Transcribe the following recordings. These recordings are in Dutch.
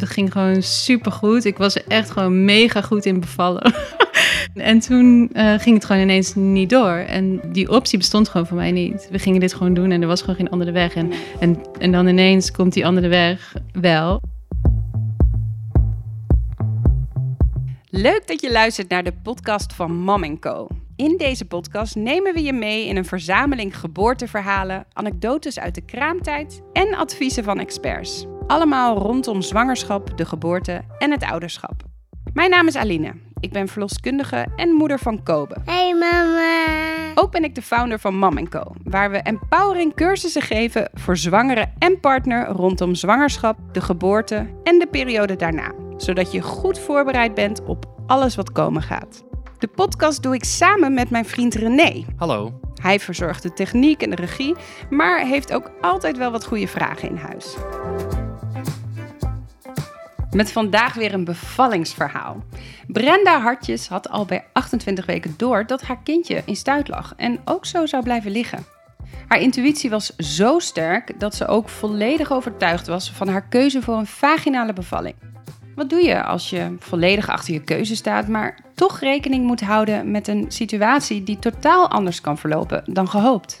dat ging gewoon super goed. Ik was er echt gewoon mega goed in bevallen. en toen eh, ging het gewoon ineens niet door. En die optie bestond gewoon voor mij niet. We gingen dit gewoon doen en er was gewoon geen andere weg. En, en, en dan ineens komt die andere weg wel. Leuk dat je luistert naar de podcast van Mam Co. In deze podcast nemen we je mee in een verzameling geboorteverhalen, anekdotes uit de kraamtijd en adviezen van experts. Allemaal rondom zwangerschap, de geboorte en het ouderschap. Mijn naam is Aline. Ik ben verloskundige en moeder van Kobe. Hey mama. Ook ben ik de founder van Mam Co, waar we empowering cursussen geven voor zwangeren en partner rondom zwangerschap, de geboorte en de periode daarna, zodat je goed voorbereid bent op alles wat komen gaat. De podcast doe ik samen met mijn vriend René. Hallo. Hij verzorgt de techniek en de regie, maar heeft ook altijd wel wat goede vragen in huis. Met vandaag weer een bevallingsverhaal. Brenda Hartjes had al bij 28 weken door dat haar kindje in stuit lag en ook zo zou blijven liggen. Haar intuïtie was zo sterk dat ze ook volledig overtuigd was van haar keuze voor een vaginale bevalling. Wat doe je als je volledig achter je keuze staat, maar toch rekening moet houden met een situatie die totaal anders kan verlopen dan gehoopt?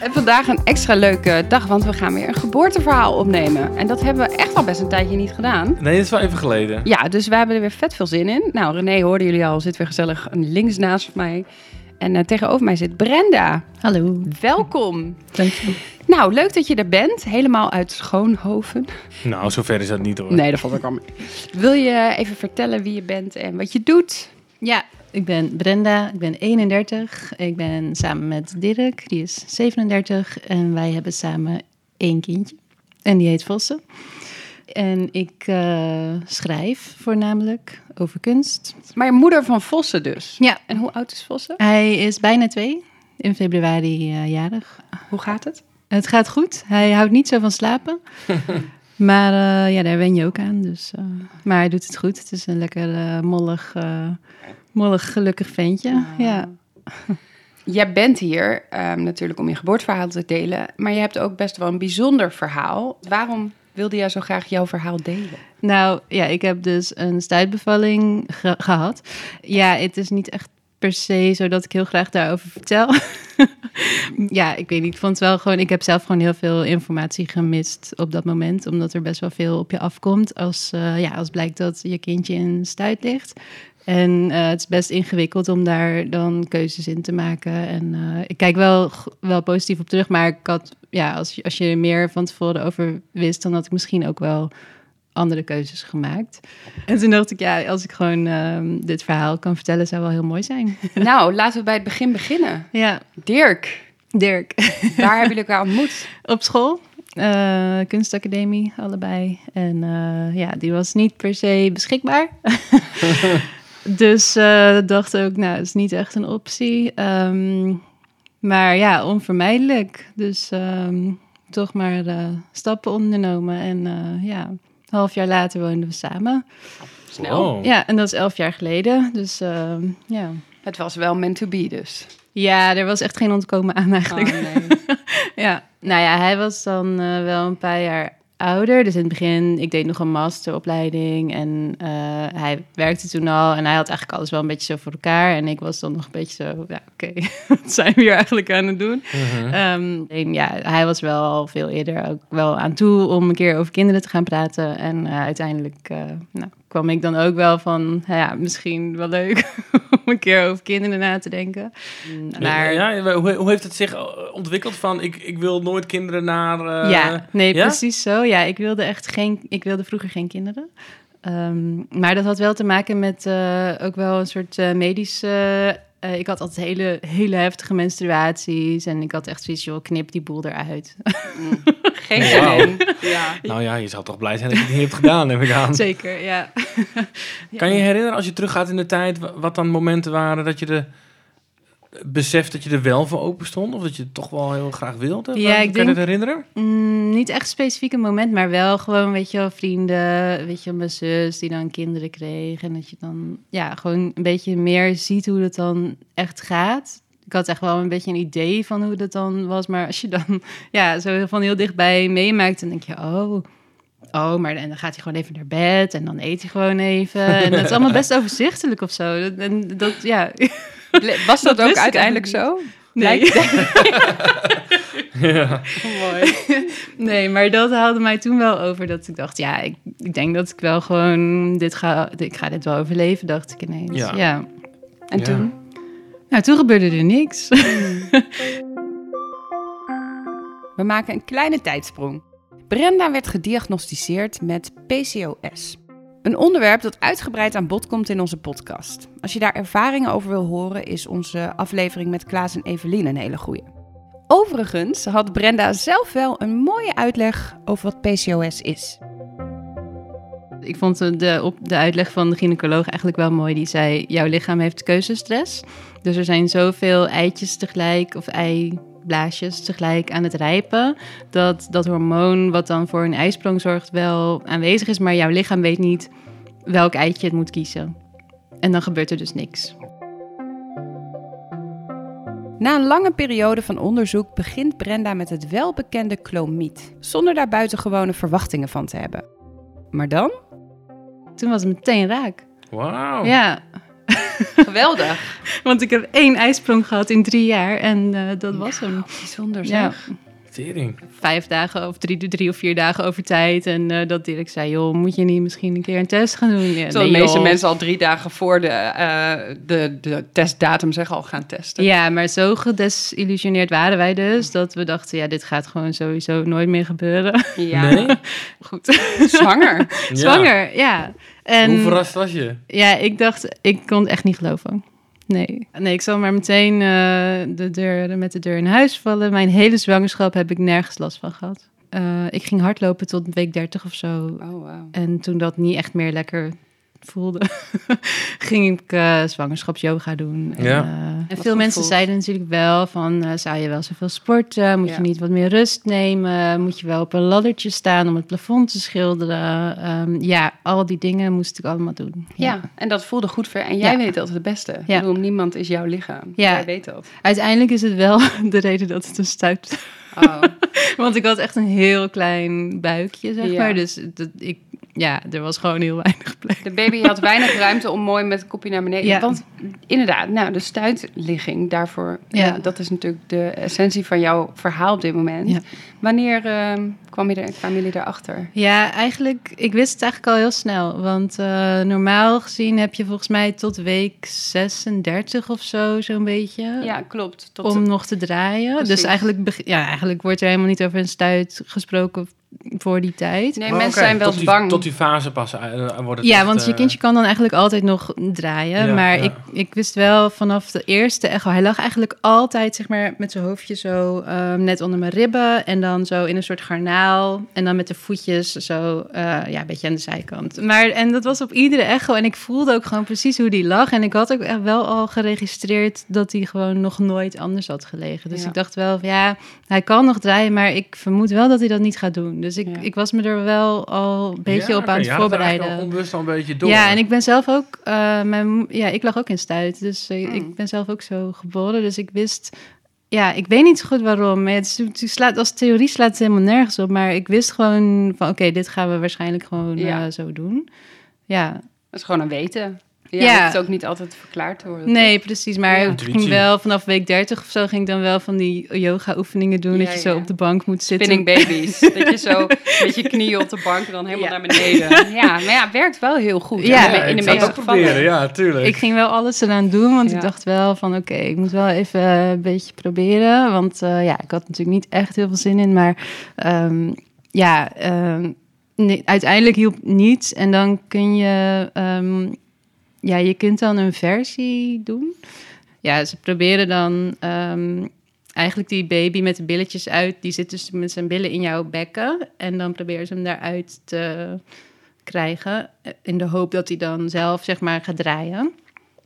En vandaag een extra leuke dag, want we gaan weer een geboorteverhaal opnemen. En dat hebben we echt al best een tijdje niet gedaan. Nee, dat is wel even geleden. Ja, dus we hebben er weer vet veel zin in. Nou, René hoorden jullie al, zit weer gezellig links naast mij. En uh, tegenover mij zit Brenda. Hallo. Welkom. Dank je. Nou, leuk dat je er bent. Helemaal uit Schoonhoven. Nou, zover is dat niet hoor. Nee, dat valt ook al mee. Wil je even vertellen wie je bent en wat je doet? Ja, ik ben Brenda, ik ben 31. Ik ben samen met Dirk, die is 37. En wij hebben samen één kindje. En die heet Vossen. En ik uh, schrijf voornamelijk over kunst. Maar je moeder van Vossen dus? Ja. En hoe oud is Vossen? Hij is bijna twee, in februari uh, jarig. Hoe gaat het? Het gaat goed. Hij houdt niet zo van slapen. maar uh, ja, daar wen je ook aan. Dus, maar hij doet het goed. Het is een lekker mollig mollig gelukkig ventje. Ah. Ja. Jij bent hier um, natuurlijk om je geboorteverhaal te delen, maar je hebt ook best wel een bijzonder verhaal. Waarom wilde jij zo graag jouw verhaal delen? Nou ja, ik heb dus een stuitbevalling ge gehad. Ja, het is niet echt per se zo dat ik heel graag daarover vertel. ja, ik weet niet. Ik vond het wel gewoon. Ik heb zelf gewoon heel veel informatie gemist op dat moment, omdat er best wel veel op je afkomt als, uh, ja, als blijkt dat je kindje in stuit ligt. En uh, het is best ingewikkeld om daar dan keuzes in te maken. En uh, ik kijk wel, wel positief op terug, maar ik had, ja, als, als je meer van tevoren over wist, dan had ik misschien ook wel andere keuzes gemaakt. En toen dacht ik, ja, als ik gewoon uh, dit verhaal kan vertellen, zou wel heel mooi zijn. Nou, laten we bij het begin beginnen. Ja. Dirk. Dirk. Daar hebben jullie elkaar ontmoet? Op school. Uh, kunstacademie, allebei. En uh, ja, die was niet per se beschikbaar. Dus uh, dacht ook, nou, het is niet echt een optie. Um, maar ja, onvermijdelijk. Dus um, toch maar uh, stappen ondernomen. En uh, ja, een half jaar later woonden we samen. Snel. Wow. Ja, en dat is elf jaar geleden. Dus um, ja. Het was wel meant to be dus. Ja, er was echt geen ontkomen aan eigenlijk. Oh, nee. ja, nou ja, hij was dan wel een paar jaar ouder. Dus in het begin, ik deed nog een masteropleiding en uh, hij werkte toen al en hij had eigenlijk alles wel een beetje zo voor elkaar. En ik was dan nog een beetje zo, ja, oké, okay, wat zijn we hier eigenlijk aan het doen? Uh -huh. um, en ja, hij was wel al veel eerder ook wel aan toe om een keer over kinderen te gaan praten. En uh, uiteindelijk uh, nou, kwam ik dan ook wel van, ja, misschien wel leuk om een keer over kinderen na te denken. Maar, ja, hoe, hoe heeft het zich ontwikkeld van, ik, ik wil nooit kinderen naar... Uh, ja, nee, ja? precies zo. Ja, ik wilde echt geen, ik wilde vroeger geen kinderen. Um, maar dat had wel te maken met uh, ook wel een soort uh, medische... Uh, ik had altijd hele, hele heftige menstruaties. En ik had echt zoiets, joh, knip die boel eruit. Mm. Geen zin wow. in. Ja. Nou ja, je zou toch blij zijn dat je het niet hebt gedaan, heb ik aan. Zeker, ja. Kan je je herinneren, als je teruggaat in de tijd... wat dan momenten waren dat je de beseft dat je er wel voor open stond? Of dat je het toch wel heel graag wilde? Ja, ik kan denk, je dat herinneren? Mm, niet echt specifiek een moment, maar wel gewoon, weet je wel, vrienden. Weet je, mijn zus die dan kinderen kreeg. En dat je dan, ja, gewoon een beetje meer ziet hoe dat dan echt gaat. Ik had echt wel een beetje een idee van hoe dat dan was. Maar als je dan, ja, zo van heel dichtbij meemaakt, dan denk je, oh... Oh, maar en dan gaat hij gewoon even naar bed en dan eet hij gewoon even. En dat is allemaal best overzichtelijk of zo. En dat, ja. Was dat, Dat ook uiteindelijk zo? Nee. Ja. Mooi. Nee, maar dat haalde mij toen wel over dat ik dacht, ja, ik, ik denk dat ik wel gewoon dit ga, ik ga dit wel overleven, dacht ik ineens. Ja. Ja. En Ja. toen? Nou, toen gebeurde er niks. We maken een kleine tijdsprong. Brenda werd gediagnosticeerd met PCOS. Een onderwerp dat uitgebreid aan bod komt in onze podcast. Als je daar ervaringen over wil horen, is onze aflevering met Klaas en Evelien een hele goeie. Overigens had Brenda zelf wel een mooie uitleg over wat PCOS is. Ik vond de, op de uitleg van de gynaecoloog eigenlijk wel mooi. Die zei, jouw lichaam heeft keuzestress. Dus er zijn zoveel eitjes tegelijk of eiblaasjes tegelijk aan het rijpen. Dat dat hormoon wat dan voor een ijsprong zorgt wel aanwezig is. Maar jouw lichaam weet niet welk eitje het moet kiezen. En dan gebeurt er dus niks. Na een lange periode van onderzoek begint Brenda met het welbekende clomiet, zonder daar buitengewone verwachtingen van te hebben. Maar dan? Toen was het meteen raak. Wauw. Ja, Geweldig. want ik heb één ijsprong gehad in drie jaar en eh, dat was hem. Bijzonder Ja, Tering. vijf dagen of drie, drie of vier dagen over tijd. En eh, dat Dirk zei, joh, moet je niet misschien een keer een test gaan doen? Ja, Terwijl de meeste joh. mensen al drie dagen voor de, eh, de, de testdatum zeggen al gaan testen. Ja, maar zo gedesillusioneerd waren wij dus, dat we dachten, ja, dit gaat gewoon sowieso nooit meer gebeuren. Ja. Nee? Goed, Zwanger. zwanger, ja. En Hoe verrast was je? ja, ik dacht, ik kon het echt niet geloven. Nee, nee ik zal maar meteen eh, de deur, met de deur in huis vallen. Mijn hele zwangerschap heb ik nergens last van gehad. Eh, ik ging hardlopen tot week 30 of zo. Oh, wauw. En toen dat niet echt meer lekker voelde, ging ik eh zwangerschapsyoga doen. En, Ja. eh, en Wat veel mensen voelt. zeiden natuurlijk wel van, eh, zou je wel zoveel sporten? Moet Ja. je niet wat meer rust nemen? Moet je wel op een laddertje staan om het plafond te schilderen? Ehm, ja, al die dingen moest ik allemaal doen. Ja. en dat voelde goed ver. En jij Ja. weet altijd het beste. Ja. Ik bedoel, niemand is jouw lichaam. Ja. Jij weet dat. Uiteindelijk is het wel de reden dat het een stuit Oh. Want ik had echt een heel klein buikje, zeg Ja. maar. Dus dat, ik, ja, er was gewoon heel weinig plek. De baby had weinig ruimte om mooi met het kopje naar beneden. Ja. Want inderdaad, nou, de stuitligging daarvoor, ja. Ja. dat is natuurlijk de essentie van jouw verhaal op dit moment. Ja. Wanneer ehm, kwam je er, kwamen jullie erachter? Ja, eigenlijk, ik wist het eigenlijk al heel snel. Want eh, normaal gezien heb je volgens mij tot week 36 of zo, zo'n beetje. Ja, klopt. Tot om nog te draaien. Precies. Dus eigenlijk, ja, eigenlijk wordt er helemaal niet over een stuit gesproken voor die tijd. Nee, Maar mensen zijn wel tot die, bang. Tot die fase pas wordt het Ja, echt, want je eh, kindje kan dan eigenlijk altijd nog draaien. Ja, maar ja. Ik, ik wist wel vanaf de eerste echo... Hij lag eigenlijk altijd zeg maar, met zijn hoofdje zo ehm, net onder mijn ribben... en dan zo in een soort garnaal. En dan met de voetjes zo eh, ja, een beetje aan de zijkant. Maar, en dat was op iedere echo. En ik voelde ook gewoon precies hoe die lag. En ik had ook echt wel al geregistreerd... dat hij gewoon nog nooit anders had gelegen. Dus Ja. ik dacht wel, van, ja, hij kan nog draaien... maar ik vermoed wel dat hij dat niet gaat doen. Dus ik, Ja. ik was me er wel al een beetje ja, op aan het voorbereiden. al onbewust al een beetje door. Ja, en ik ben zelf ook, eh, mijn, ja, ik lag ook in stuit. Dus eh, Mm. ik ben zelf ook zo geboren. Dus ik wist, ja, ik weet niet zo goed waarom. Maar het, het slaat, als theorie slaat het helemaal nergens op. Maar ik wist gewoon van, oké, dit gaan we waarschijnlijk gewoon Ja. eh, zo doen. Ja, Dat is gewoon een weten. Ja, Ja. Het is ook niet altijd verklaard te worden. nee, precies. Maar Ja. ik ging wel vanaf week 30 of zo, ging ik dan wel van die yoga oefeningen doen. Ja, dat je zo op de bank moet zitten. Spinning baby's. dat je zo met je knieën op de bank en dan helemaal Ja. naar beneden. Ja, maar ja, het werkt wel heel goed. Ja, in de, Ja, in de ik zou meeste het ook gevallen. proberen, ja, tuurlijk. Ik ging wel alles eraan doen, want Ja. ik dacht wel van oké, ik moet wel even een beetje proberen. Want eh, ja, ik had natuurlijk niet echt heel veel zin in, maar ehm, ja, ehm, nee, uiteindelijk hielp niets. En dan kun je, ehm, ja, je kunt dan een versie doen. Ja, ze proberen dan ehm, eigenlijk die baby met de billetjes uit, die zit dus met zijn billen in jouw bekken. En dan proberen ze hem daaruit te krijgen. eh, In de hoop dat hij dan zelf, zeg maar, gaat draaien.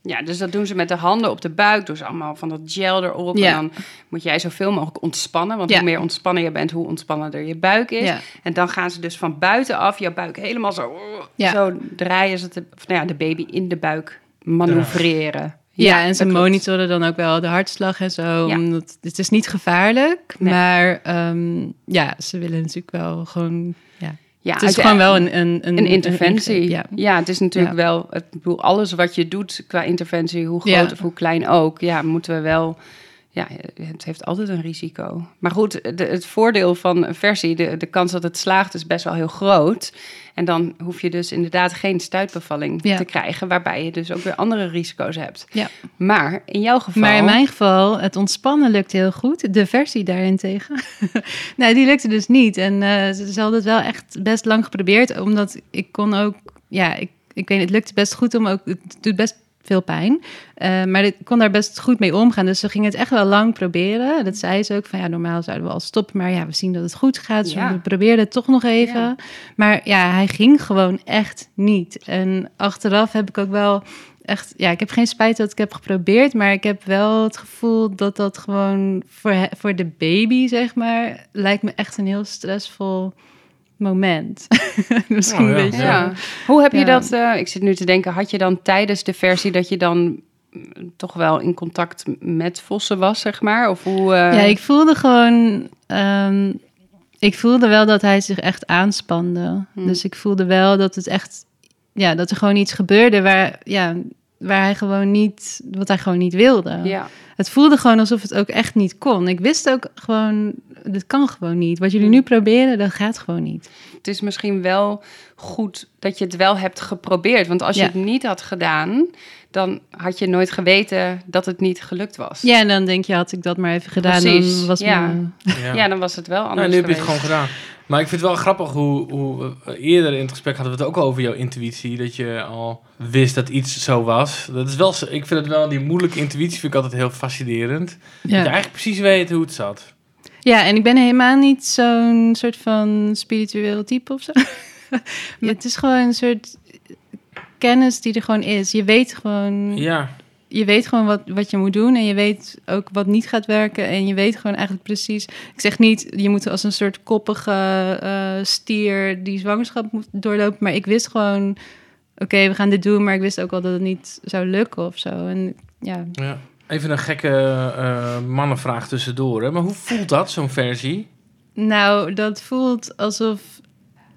Ja, dus dat doen ze met de handen op de buik. Doen ze allemaal van dat gel erop. Ja. En dan moet jij zoveel mogelijk ontspannen. Want Ja. hoe meer ontspannen je bent, hoe ontspannender je buik is. Ja. En dan gaan ze dus van buitenaf jouw buik helemaal zo... Zo draaien ze de, nou ja, de baby in de buik manoeuvreren. Ja, en ze monitoren dan ook wel de hartslag en zo. Omdat, het is niet gevaarlijk, Nee. maar ehm, ja, ze willen natuurlijk wel gewoon... Ja, het is gewoon wel een, een, een, een interventie. ja. ja. het is natuurlijk Ja. wel, het, alles wat je doet qua interventie, hoe groot Ja. of hoe klein ook, ja, moeten we wel, ja, het heeft altijd een risico. Maar goed, de, het voordeel van een versie, de, de kans dat het slaagt is best wel heel groot. En dan hoef je dus inderdaad geen stuitbevalling Ja. te krijgen, waarbij je dus ook weer andere risico's hebt. Ja. Maar in jouw geval... Maar in mijn geval, het ontspannen lukt heel goed. De versie daarentegen. nou, die lukte dus niet. En eh, ze, ze hadden het wel echt best lang geprobeerd. Omdat ik kon ook... Ja, ik, ik weet het lukte best goed om ook... Het doet best veel pijn. Eh, maar ik kon daar best goed mee omgaan. Dus ze gingen het echt wel lang proberen. Dat zei ze ook van ja, normaal zouden we al stoppen. Maar ja, we zien dat het goed gaat. Dus Ja. we probeerden het toch nog even. Ja. Maar ja, hij ging gewoon echt niet. En achteraf heb ik ook wel echt... Ja, ik heb geen spijt dat ik heb geprobeerd. Maar ik heb wel het gevoel dat dat gewoon voor, voor de baby, zeg maar... lijkt me echt een heel stressvol moment. Misschien Oh, ja. een beetje... Ja. Hoe heb je dat, eh, ik zit nu te denken, had je dan tijdens de versie dat je dan mm, toch wel in contact met vossen was, zeg maar? Of hoe... eh, Ja, ik voelde gewoon. ehm, ik voelde wel dat hij zich echt aanspande. Hmm. Dus ik voelde wel dat het echt. Ja, dat er gewoon iets gebeurde waar, ja, waar hij gewoon niet. wat hij gewoon niet wilde. ja. Het voelde gewoon alsof het ook echt niet kon. Ik wist ook gewoon. dit kan gewoon niet. Wat jullie nu proberen, dat gaat gewoon niet. Het is misschien wel goed dat je het wel hebt geprobeerd. Want als je het niet had gedaan, dan had je nooit geweten dat het niet gelukt was. Ja, en dan denk je, had ik dat maar even gedaan, Precies, dan was ja. mijn- Ja. Ja, dan was het wel anders Nou, nu heb je het gewoon gedaan. Maar ik vind het wel grappig hoe, hoe eerder in het gesprek hadden we het ook over jouw intuïtie. Dat je al wist dat iets zo was. Dat is wel, ik vind het wel, die moeilijke intuïtie vind ik altijd heel fascinerend. Dat je Ja. eigenlijk precies weet hoe het zat. Ja, en ik ben helemaal niet zo'n soort van spiritueel type of zo. Ja, het is gewoon een soort kennis die er gewoon is. Je weet gewoon, Ja, je weet gewoon wat, wat je moet doen en je weet ook wat niet gaat werken. En je weet gewoon eigenlijk precies. Ik zeg niet, je moet als een soort koppige eh, stier die zwangerschap moet doorlopen. Maar ik wist gewoon, oké, we gaan dit doen. Maar ik wist ook al dat het niet zou lukken of zo. En ja, ja. Even een gekke eh, mannenvraag tussendoor. Hè? Maar hoe voelt dat, zo'n versie? Nou, dat voelt alsof,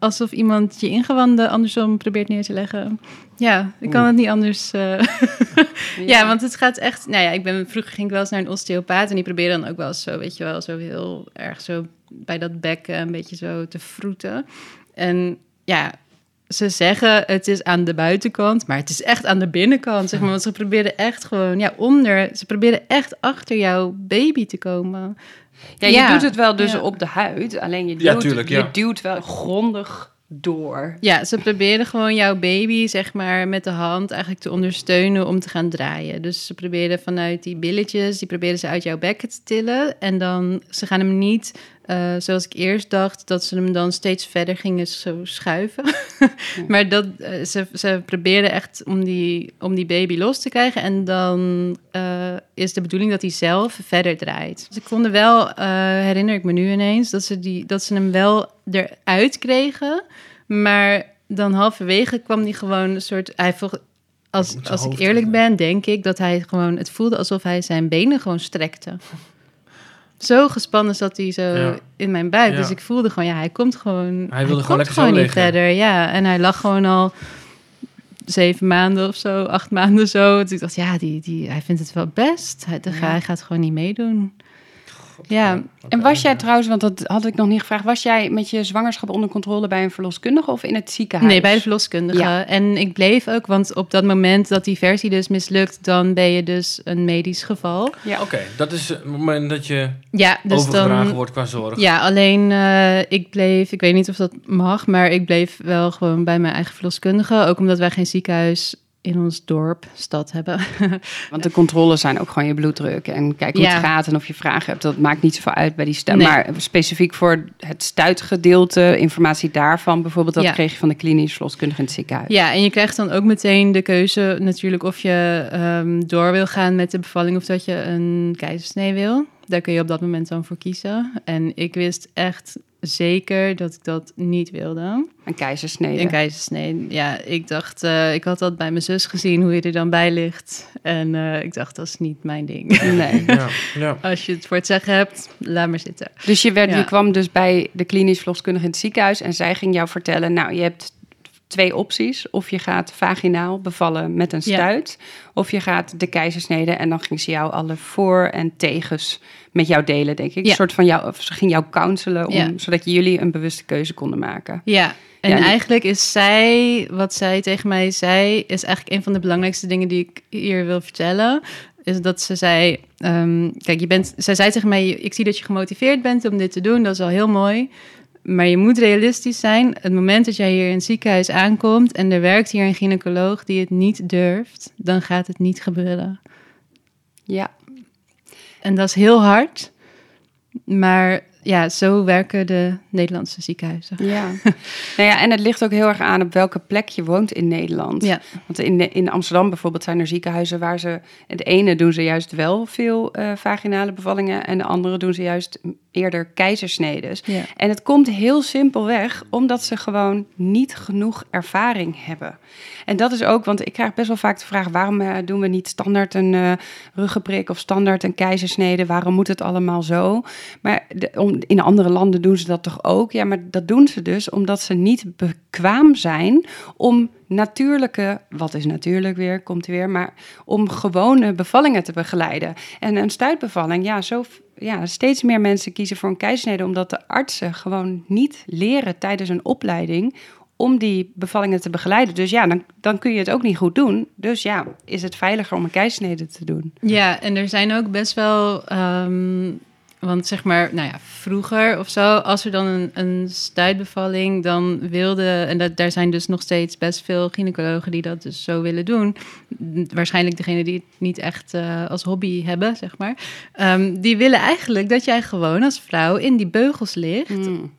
alsof iemand je ingewanden andersom probeert neer te leggen. Ja, ik kan het niet anders. eh, ja. want het gaat echt. Nou ja, ik ben vroeger ging ik wel eens naar een osteopaat en die probeerde dan ook wel eens zo, weet je wel, zo heel erg zo bij dat bekken een beetje zo te vroeten. En ja. Ze zeggen het is aan de buitenkant, maar het is echt aan de binnenkant, zeg maar. Want ze proberen echt gewoon, ja, onder, ze proberen echt achter jouw baby te komen. Ja, je Ja. doet het wel dus Ja. op de huid. Alleen je Ja, duwt, tuurlijk, ja. je duwt wel grondig door. Ja, ze proberen gewoon jouw baby, zeg maar, met de hand eigenlijk te ondersteunen om te gaan draaien. Dus ze proberen vanuit die billetjes, die proberen ze uit jouw bekken te tillen. En dan, ze gaan hem niet, eh, zoals ik eerst dacht, dat ze hem dan steeds verder gingen zo schuiven. maar dat, eh, ze, ze proberen echt om die, om die baby los te krijgen. En dan eh, is de bedoeling dat hij zelf verder draait. Ik vond wel, herinner ik me nu ineens, dat ze, die, dat ze hem wel eruit kregen. Maar dan halverwege kwam hij gewoon een soort... Hij als, als ik eerlijk ben, denk ik dat hij gewoon... Het voelde alsof hij zijn benen gewoon strekte. Zo gespannen zat hij zo Ja. in mijn buik. Ja. Dus ik voelde gewoon, ja, hij komt gewoon... Hij wilde gewoon niet liggen. verder, ja. En hij lag gewoon al zeven maanden of zo, acht maanden zo. Dus ik dacht, ja, die, die, hij vindt het wel best. Hij, hij gaat gewoon niet meedoen. Ja, En was jij trouwens, want dat had ik nog niet gevraagd, was jij met je zwangerschap onder controle bij een verloskundige of in het ziekenhuis? Nee, bij de verloskundige. Ja. En ik bleef ook, want op dat moment dat die versie dus mislukt, dan ben je dus een medisch geval. Ja, Oké, dat is het moment dat je Ja, dus overgedragen dan. wordt qua zorg. Ja, alleen eh, ik bleef, ik weet niet of dat mag, maar ik bleef wel gewoon bij mijn eigen verloskundige. Ook omdat wij geen ziekenhuis in ons dorp, stad hebben. Want de controles zijn ook gewoon je bloeddruk en kijk hoe Ja. het gaat en of je vragen hebt. Dat maakt niet zoveel uit bij die. Nee. Maar specifiek voor het stuitgedeelte, informatie daarvan bijvoorbeeld, dat Ja. kreeg je van de klinisch verloskundige in het ziekenhuis. Ja, en je krijgt dan ook meteen de keuze natuurlijk of je ehm, door wil gaan met de bevalling of dat je een keizersnee wil. Daar kun je op dat moment dan voor kiezen. En ik wist echt zeker dat ik dat niet wilde. Een keizersnede. Een keizersnede. Ja, ik dacht, eh, ik had dat bij mijn zus gezien, hoe je er dan bij ligt. En eh, ik dacht, dat is niet mijn ding. Nee. Ja, ja. Als je het voor het zeggen hebt, laat maar zitten. Dus je, werd, Ja. je kwam dus bij de klinisch verloskundige in het ziekenhuis en zij ging jou vertellen, nou, je hebt twee opties. Of je gaat vaginaal bevallen met een Ja. stuit, of je gaat de keizersnede en dan ging ze jou alle voor- en tegens met jou delen, denk ik. Ja. Een soort van jou, of ze ging jou counselen, om, Ja. zodat jullie een bewuste keuze konden maken. Ja, en eigenlijk is zij, wat zij tegen mij zei, is eigenlijk een van de belangrijkste dingen die ik hier wil vertellen. Is dat ze zei, ehm, kijk, je bent, zij zei tegen mij, ik zie dat je gemotiveerd bent om dit te doen, dat is al heel mooi. Maar je moet realistisch zijn. Het moment dat jij hier in het ziekenhuis aankomt en er werkt hier een gynaecoloog die het niet durft, dan gaat het niet gebeuren. Ja, En dat is heel hard. Maar ja, zo werken de Nederlandse ziekenhuizen. ja. nou ja, en het ligt ook heel erg aan op welke plek je woont in Nederland. Ja, Want in, in Amsterdam bijvoorbeeld zijn er ziekenhuizen waar ze... Het ene doen ze juist wel veel eh, vaginale bevallingen... en de andere doen ze juist eerder keizersnedes. ja. En het komt heel simpelweg omdat ze gewoon niet genoeg ervaring hebben. En dat is ook, want ik krijg best wel vaak de vraag... waarom eh, doen we niet standaard een eh ruggenprik of standaard een keizersnede? Waarom moet het allemaal zo? Maar de, om, in andere landen doen ze dat toch ook? Ja, maar dat doen ze dus omdat ze niet bekwaam zijn om natuurlijke, wat is natuurlijk weer, komt weer, maar om gewone bevallingen te begeleiden. En een stuitbevalling, ja, zo, ja, steeds meer mensen kiezen voor een keizersnede omdat de artsen gewoon niet leren tijdens een opleiding om die bevallingen te begeleiden. Dus ja, dan, dan kun je het ook niet goed doen. Dus ja, is het veiliger om een keizersnede te doen. Ja, en er zijn ook best wel. ehm, want zeg maar, nou ja, vroeger of zo, als er dan een, een stuitbevalling, dan wilde. En dat, daar zijn dus nog steeds best veel gynaecologen die dat dus zo willen doen. Waarschijnlijk degene die het niet echt eh, als hobby hebben, zeg maar. Ehm, die willen eigenlijk dat jij gewoon als vrouw in die beugels ligt. Mm.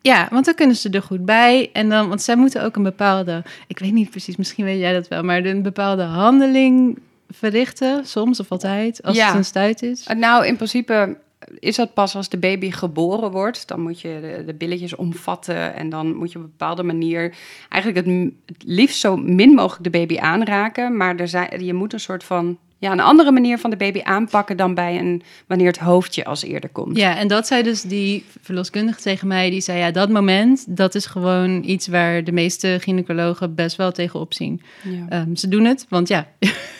Ja, want dan kunnen ze er goed bij. En dan, want zij moeten ook een bepaalde, ik weet niet precies, misschien weet jij dat wel, maar een bepaalde handeling verrichten, soms of altijd, als Ja. het een stuit is. Nou, in principe is dat pas als de baby geboren wordt. Dan moet je de, de billetjes omvatten en dan moet je op een bepaalde manier eigenlijk het, liefst zo min mogelijk de baby aanraken. Maar er zijn, je moet een soort van ja, een andere manier van de baby aanpakken dan bij een wanneer het hoofdje als eerder komt. Ja, en dat zei dus die verloskundige tegen mij. Die zei, ja, dat moment, dat is gewoon iets waar de meeste gynaecologen best wel tegenop zien. Ja. Ehm, ze doen het, want ja,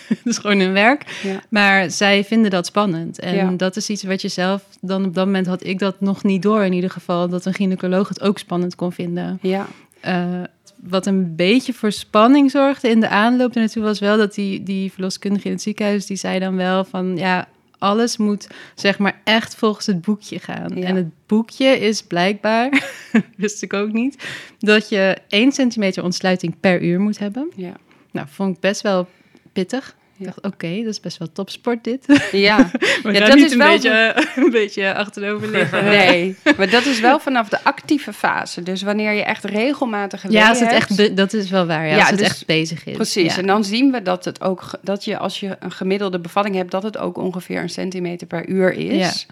is gewoon hun werk. Ja. Maar zij vinden dat spannend. En Ja. dat is iets wat je zelf, dan op dat moment had ik dat nog niet door in ieder geval, dat een gynaecoloog het ook spannend kon vinden. ja. Eh, wat een beetje voor spanning zorgde in de aanloop ernaartoe was wel dat die, die verloskundige in het ziekenhuis, die zei dan wel van ja, alles moet zeg maar echt volgens het boekje gaan. Ja. En het boekje is blijkbaar, wist ik ook niet, dat je 1 centimeter ontsluiting per uur moet hebben. Ja. Nou, vond ik best wel pittig. Ik Ja. dacht, oké, dat is best wel topsport dit. ja. Maar Ja, ja, dat niet is een, wel beetje, een beetje achterover liggen. Nee, maar dat is wel vanaf de actieve fase. Dus wanneer je echt regelmatig Ja, als het hebt, echt, dat is wel waar. Ja, Ja, als het dus- echt bezig is. Precies, Ja. en dan zien we dat het ook dat je als je een gemiddelde bevalling hebt, dat het ook ongeveer een centimeter per uur is.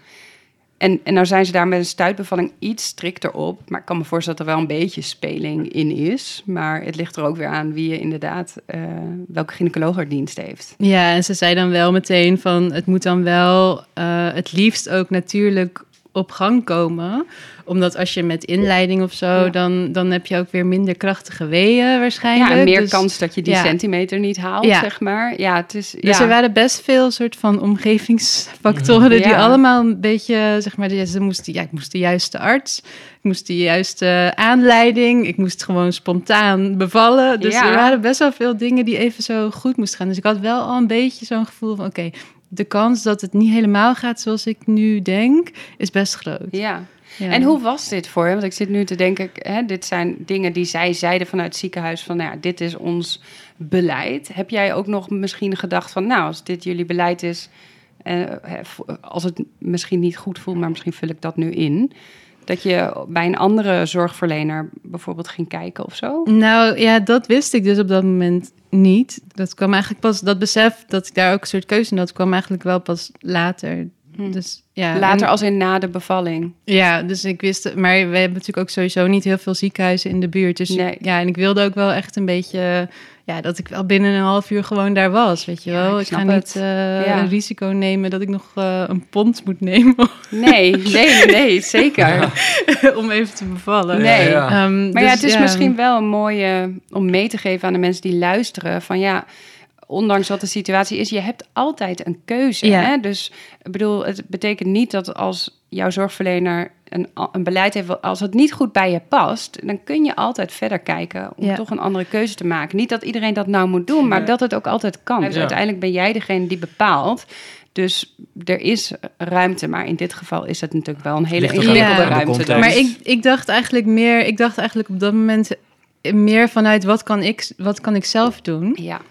En, en nou zijn ze daar met een stuitbevalling iets strikter op. Maar ik kan me voorstellen dat er wel een beetje speling in is. Maar het ligt er ook weer aan wie je inderdaad, eh, welke gynaecoloog dienst heeft. Ja, en ze zei dan wel meteen van het moet dan wel eh, het liefst ook natuurlijk op gang komen. Omdat als je met inleiding of zo, Ja. dan, dan heb je ook weer minder krachtige weeën waarschijnlijk. Ja, en meer Dus- kans dat je die ja. centimeter niet haalt, Ja. zeg maar. Ja, het is... Dus er waren best veel soort van omgevingsfactoren die allemaal een beetje, zeg maar, ze moesten, ja, ik moest de juiste arts, ik moest de juiste aanleiding, ik moest gewoon spontaan bevallen. Dus Ja. er waren best wel veel dingen die even zo goed moesten gaan. Dus ik had wel al een beetje zo'n gevoel van, oké, de kans dat het niet helemaal gaat zoals ik nu denk, is best groot. Ja. Ja. En hoe was dit voor je? Want ik zit nu te denken, hè, dit zijn dingen die zij zeiden vanuit het ziekenhuis van, nou ja, dit is ons beleid. Heb jij ook nog misschien gedacht van, nou, als dit jullie beleid is, eh, als het misschien niet goed voelt, maar misschien vul ik dat nu in, dat je bij een andere zorgverlener bijvoorbeeld ging kijken of zo? Nou ja, dat wist ik dus op dat moment niet. Dat kwam eigenlijk pas, dat besef dat ik daar ook een soort keuze in had, kwam eigenlijk wel pas later. Hm. Dus ja, Later en- als in na de bevalling. Ja, dus ik wist, maar we hebben natuurlijk ook sowieso niet heel veel ziekenhuizen in de buurt. Dus Nee. ja, en ik wilde ook wel echt een beetje, ja, dat ik wel binnen een half uur gewoon daar was, weet je Ja, wel. ik ik ga snap niet het. eh, Ja. een risico nemen dat ik nog eh, een pond moet nemen Nee, nee, nee, zeker. om even te bevallen. Nee. Ja, ja. Ehm, Maar ja, dus het is misschien wel een mooie om mee te geven aan de mensen die luisteren. Van ja, ondanks wat de situatie is, je hebt altijd een keuze. Ja. Hè? Dus ik bedoel, het betekent niet dat als jouw zorgverlener een, een beleid heeft, als het niet goed bij je past, dan kun je altijd verder kijken om Ja. toch een andere keuze te maken. Niet dat iedereen dat nou moet doen, maar Ja. dat het ook altijd kan. Dus uiteindelijk ben jij degene die bepaalt. Dus er is ruimte, maar in dit geval is het natuurlijk wel een hele ingewikkelde ruimte. dan. Maar ik, ik dacht eigenlijk meer, ik dacht eigenlijk op dat moment meer vanuit wat kan ik, wat kan ik zelf doen. Ja,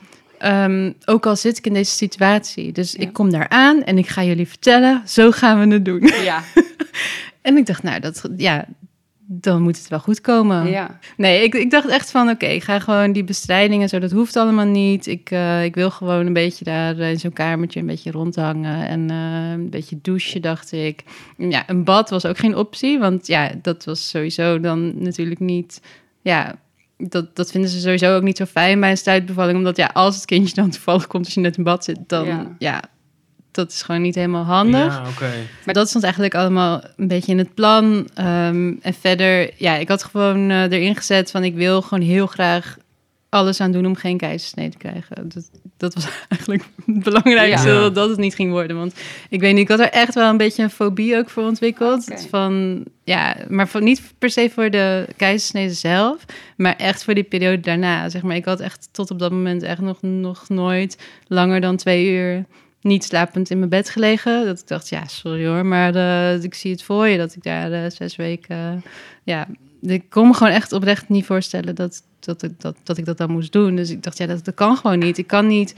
Ehm, ook al zit ik in deze situatie. Dus Ja. ik kom daar aan en ik ga jullie vertellen, zo gaan we het doen. ja, En ik dacht, nou, dat, ja, dan moet het wel goed komen. ja. Nee, ik, ik dacht echt van, oké, ik ga gewoon die bestrijding en zo, dat hoeft allemaal niet. Ik, eh, ik wil gewoon een beetje daar in zo'n kamertje een beetje rondhangen en eh, een beetje douchen, dacht ik. Ja, een bad was ook geen optie, want ja, dat was sowieso dan natuurlijk niet, ja... Dat, dat vinden ze sowieso ook niet zo fijn bij een stuitbevalling. Omdat ja, als het kindje dan toevallig komt als je net in bad zit, dan Ja. ja, dat is gewoon niet helemaal handig. Ja, oké. Maar dat stond eigenlijk allemaal een beetje in het plan. Ehm, en verder, ja, ik had gewoon eh, erin gezet van ik wil gewoon heel graag alles aan doen om geen keizersnee te krijgen. Dat, dat was eigenlijk het belangrijkste, Ja. dat, dat het niet ging worden. Want ik weet niet, ik had er echt wel een beetje een fobie ook voor ontwikkeld. Van, ja, maar voor, niet per se voor de keizersnede zelf, maar echt voor die periode daarna. Zeg maar, ik had echt tot op dat moment echt nog, nog nooit langer dan twee uur niet slapend in mijn bed gelegen. Dat ik dacht, ja, sorry hoor, maar eh, ik zie het voor je dat ik daar eh, zes weken... ja, ik kon me gewoon echt oprecht niet voorstellen dat, dat, ik, dat, dat ik dat dan moest doen. Dus ik dacht, ja, dat, dat kan gewoon niet. Ik kan niet...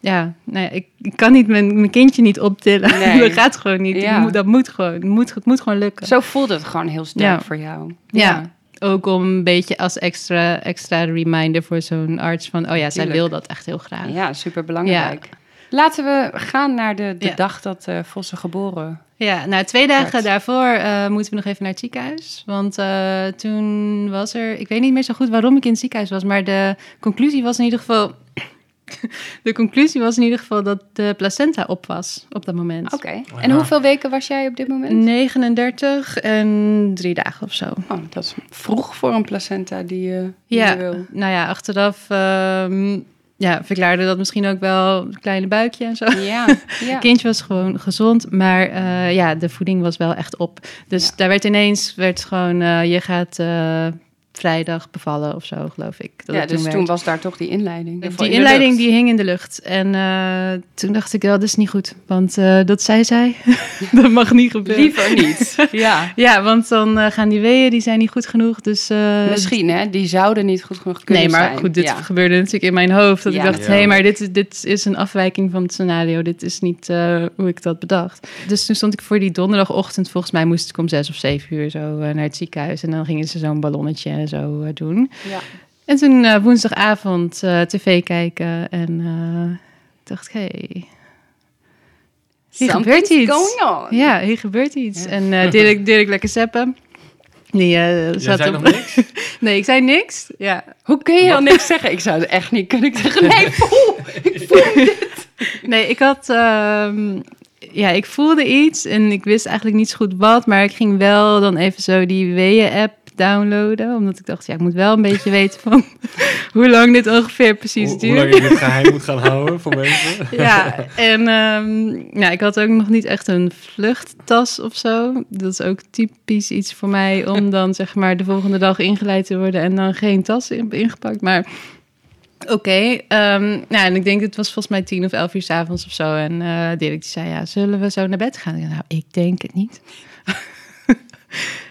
Ja, ja, ik, ik kan niet mijn, mijn kindje niet optillen. Nee. dat gaat gewoon niet. Ja. moet, dat moet gewoon. Het moet, het moet gewoon lukken. Zo voelde het gewoon heel sterk Ja. voor jou. Ja. Ook om een beetje als extra, extra reminder voor zo'n arts van... oh ja, zij wil dat echt heel graag. Ja, super belangrijk. Laten we gaan naar de, de Ja. dag dat eh Vossen geboren. Ja, nou, twee dagen daarvoor eh, moeten we nog even naar het ziekenhuis. Want eh, toen was er... Ik weet niet meer zo goed waarom ik in het ziekenhuis was... maar de conclusie was in ieder geval... de conclusie was in ieder geval dat de placenta op was op dat moment. Oké. En Ja. hoeveel weken was jij op dit moment? 39 en drie dagen of zo. Oh, dat is vroeg voor een placenta die, je die Ja, je wil. nou ja, achteraf ehm, ja, verklaarde dat misschien ook wel een kleine buikje en zo. Ja, ja. Het kindje was gewoon gezond, maar eh, ja, de voeding was wel echt op. Dus Ja. daar werd ineens, werd gewoon, eh, je gaat eh, vrijdag bevallen of zo, geloof ik. Dat ja, dus werd. toen was daar toch die inleiding. Die inleiding die hing in de lucht. En eh, toen dacht ik, wel, dat is niet goed. Want eh, dat zei zij. dat mag niet gebeuren. Liever niet. Ja. Ja, want dan eh, gaan die weeën, die zijn niet goed genoeg. Dus, eh, Misschien, hè? Die zouden niet goed genoeg kunnen Nee, maar zijn. goed, dit Ja. gebeurde natuurlijk in mijn hoofd. Dat Ja. ik dacht, Ja. hé, hey, maar dit, is- dit is een afwijking van het scenario. Dit is niet eh, hoe ik dat bedacht. Dus toen stond ik voor die donderdagochtend. Volgens mij moest ik om zes of zeven uur zo naar het ziekenhuis. En dan gingen ze zo'n ballonnetje en zo eh, doen. Ja. En toen eh, woensdagavond eh, tv kijken. En eh, dacht ik, hé, hey, hier gebeurt iets. going on. Ja, hier gebeurt iets. Ja. En eh Dirk, Dirk lekker zeppen. Die eh, Jij zat zei op... nog niks? Nee, ik zei niks. Ja, Hoe kun je dan niks zeggen? Ik zou het echt niet kunnen zeggen. Nee, voel. Ik voel dit. Nee, ik had. ehm, ja, ik voelde iets en ik wist eigenlijk niet zo goed wat. Maar ik ging wel dan even zo die Weeën-app downloaden. Omdat ik dacht, ja, ik moet wel een beetje weten van hoe lang dit ongeveer precies Hoe, hoe duurt. lang je dit geheim moet gaan houden voor mensen? Ja, en ehm, ja, ik had ook nog niet echt een vluchttas of zo. Dat is ook typisch iets voor mij om dan zeg maar de volgende dag ingeleid te worden en dan geen tas in- ingepakt. Maar oké, ehm, nou, en ik denk het was volgens mij tien of elf uur 's avonds of zo. En eh Dirk die zei, ja, zullen we zo naar bed gaan? Ik nou, ik denk het niet.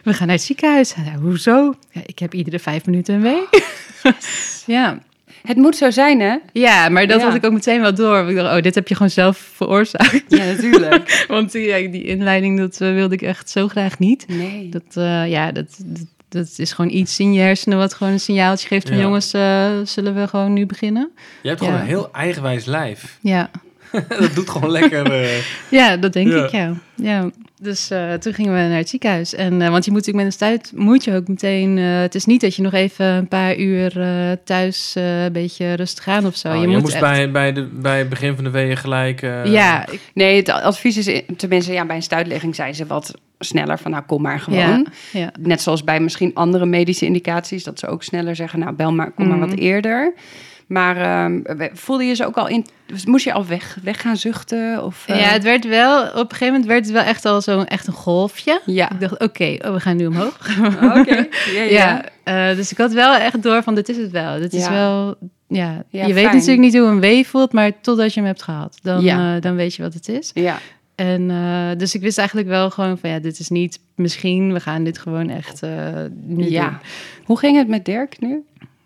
We gaan naar het ziekenhuis. Hoezo? Ja, ik heb iedere vijf minuten een week. ja. Het moet zo zijn, hè? Ja, maar dat Ja. had ik ook meteen wel door. Ik dacht, oh, dit heb je gewoon zelf veroorzaakt. Ja, natuurlijk. Want die, ja, die inleiding, dat eh, wilde ik echt zo graag niet. Nee. Dat, eh, ja, dat, dat, dat is gewoon iets in je hersenen wat gewoon een signaaltje geeft van... Ja. jongens, eh, zullen we gewoon nu beginnen? Je hebt gewoon een heel eigenwijs lijf. Ja, dat doet gewoon lekker. eh, Ja, dat denk Ja. ik, ja. ja. Dus eh, toen gingen we naar het ziekenhuis. En, eh, want je moet natuurlijk met een stuit, moet je ook meteen... eh, het is niet dat je nog even een paar uur eh, thuis eh, een beetje rustig aan of zo. oh, je je moet moest echt- bij, bij, de, bij het begin van de weeën gelijk... eh, ja, ik- Nee, het advies is, tenminste ja, bij een stuitlegging zijn ze wat sneller van nou kom maar gewoon. ja, ja. Net zoals bij misschien andere medische indicaties, dat ze ook sneller zeggen, nou bel maar, kom maar wat Mhm. eerder. Maar ehm, voelde je ze ook al in, moest je al weg, weg gaan zuchten? Of, eh, ja, het werd wel... Op een gegeven moment werd het wel echt al zo'n echt een golfje. ja. Ik dacht, oké, oh, we gaan nu omhoog. Oké, ja, Ja, eh, dus ik had wel echt door van dit is het wel. Dit is wel, ja. Je weet natuurlijk niet hoe een wee voelt, maar totdat je hem hebt gehad, dan, eh, dan weet je wat het is. Ja, En eh, dus ik wist eigenlijk wel gewoon van ja, dit is niet misschien, we gaan dit gewoon echt eh nu ja. doen. Hoe ging het met Dirk nu?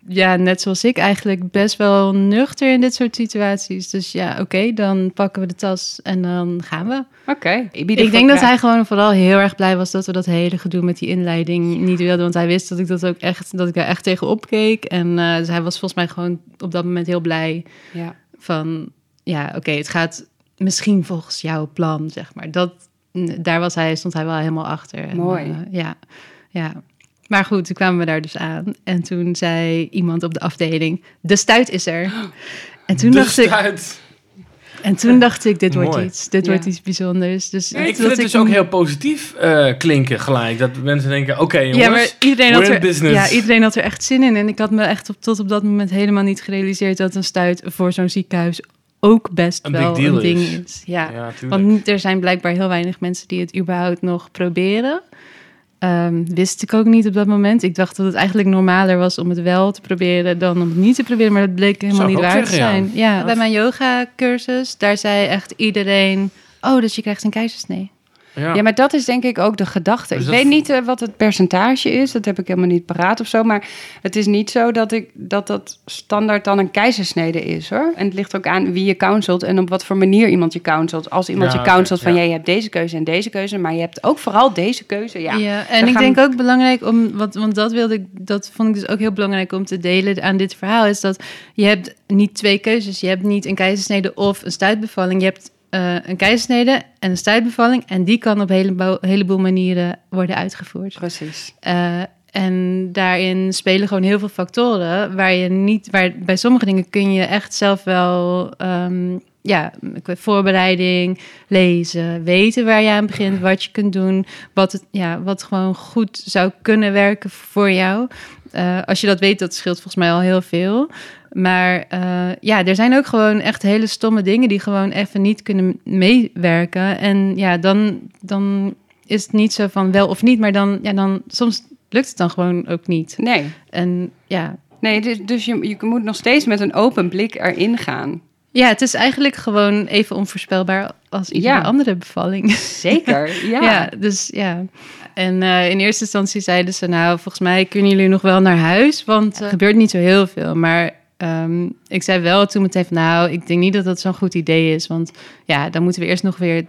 Ja, net zoals ik eigenlijk best wel nuchter in dit soort situaties. Dus ja, oké, dan pakken we de tas en dan gaan we. Oké. Ik denk dat hij gewoon vooral heel erg blij was dat we dat hele gedoe met die inleiding niet wilden. Want hij wist dat ik dat ook echt, dat ik er echt tegen opkeek. En dus hij was volgens mij gewoon op dat moment heel blij Ja. van, ja, oké, het gaat misschien volgens jouw plan, zeg maar. Dat, daar was hij, stond hij wel helemaal achter. En, Mooi. eh, ja, ja. Maar goed, toen kwamen we daar dus aan. En toen zei iemand op de afdeling, de stuit is er. En toen, de dacht, ik, en toen dacht ik, dit wordt Mooi. iets. Dit Ja. wordt iets bijzonders. Dus Ik vind het dus ook heel positief eh, klinken gelijk. Dat mensen denken, oké jongens, Ja, maar iedereen we're had, in er, business. ja, iedereen had er echt zin in. En ik had me echt op, tot op dat moment helemaal niet gerealiseerd... dat een stuit voor zo'n ziekenhuis ook best Een wel een ding is. is. Ja. ja. Want er zijn blijkbaar heel weinig mensen die het überhaupt nog proberen. Ehm, wist ik ook niet op dat moment. Ik dacht dat het eigenlijk normaler was om het wel te proberen dan om het niet te proberen. Maar dat bleek helemaal Zou niet waar te ja. zijn. Ja. bij mijn yoga cursus, daar zei echt iedereen... Oh, dus je krijgt een keizersnee. Ja. Ja, maar dat is denk ik ook de gedachte. Dus ik weet niet eh, wat het percentage is, dat heb ik helemaal niet paraat of zo. Maar het is niet zo dat ik, dat, dat standaard dan een keizersnede is hoor. En het ligt ook aan wie je counselt en op wat voor manier iemand je counselt. Als iemand Ja, je counselt van ja. ja, je hebt deze keuze en deze keuze, maar je hebt ook vooral deze keuze. Ja, Ja, en ik gaan- denk ook belangrijk om, wat, want dat wilde ik, dat vond ik dus ook heel belangrijk om te delen aan dit verhaal, is dat je hebt niet twee keuzes. Je hebt niet een keizersnede of een stuitbevalling. Je hebt eh, een keizersnede en een stuitbevalling en die kan op een heleboel, heleboel manieren worden uitgevoerd. precies. Eh, en daarin spelen gewoon heel veel factoren waar je niet, waar bij sommige dingen kun je echt zelf wel, ehm, ja, voorbereiding, lezen, weten waar je aan begint, wat je kunt doen, wat, het, ja, wat gewoon goed zou kunnen werken voor jou. Eh, als je dat weet, dat scheelt volgens mij al heel veel. Maar eh, ja, er zijn ook gewoon echt hele stomme dingen die gewoon even niet kunnen meewerken. En ja, dan, dan is het niet zo van wel of niet, maar dan, ja, dan soms lukt het dan gewoon ook niet. Nee, En ja, nee dus, dus je, je moet nog steeds met een open blik erin gaan. Ja het is eigenlijk gewoon even onvoorspelbaar als iedere Ja. andere bevalling. Zeker, ja. Ja, dus ja. En eh, in eerste instantie zeiden ze, nou, volgens mij kunnen jullie nog wel naar huis, want er gebeurt niet zo heel veel. Maar ehm, ik zei wel toen meteen van, nou, ik denk niet dat dat zo'n goed idee is, want ja, dan moeten we eerst nog weer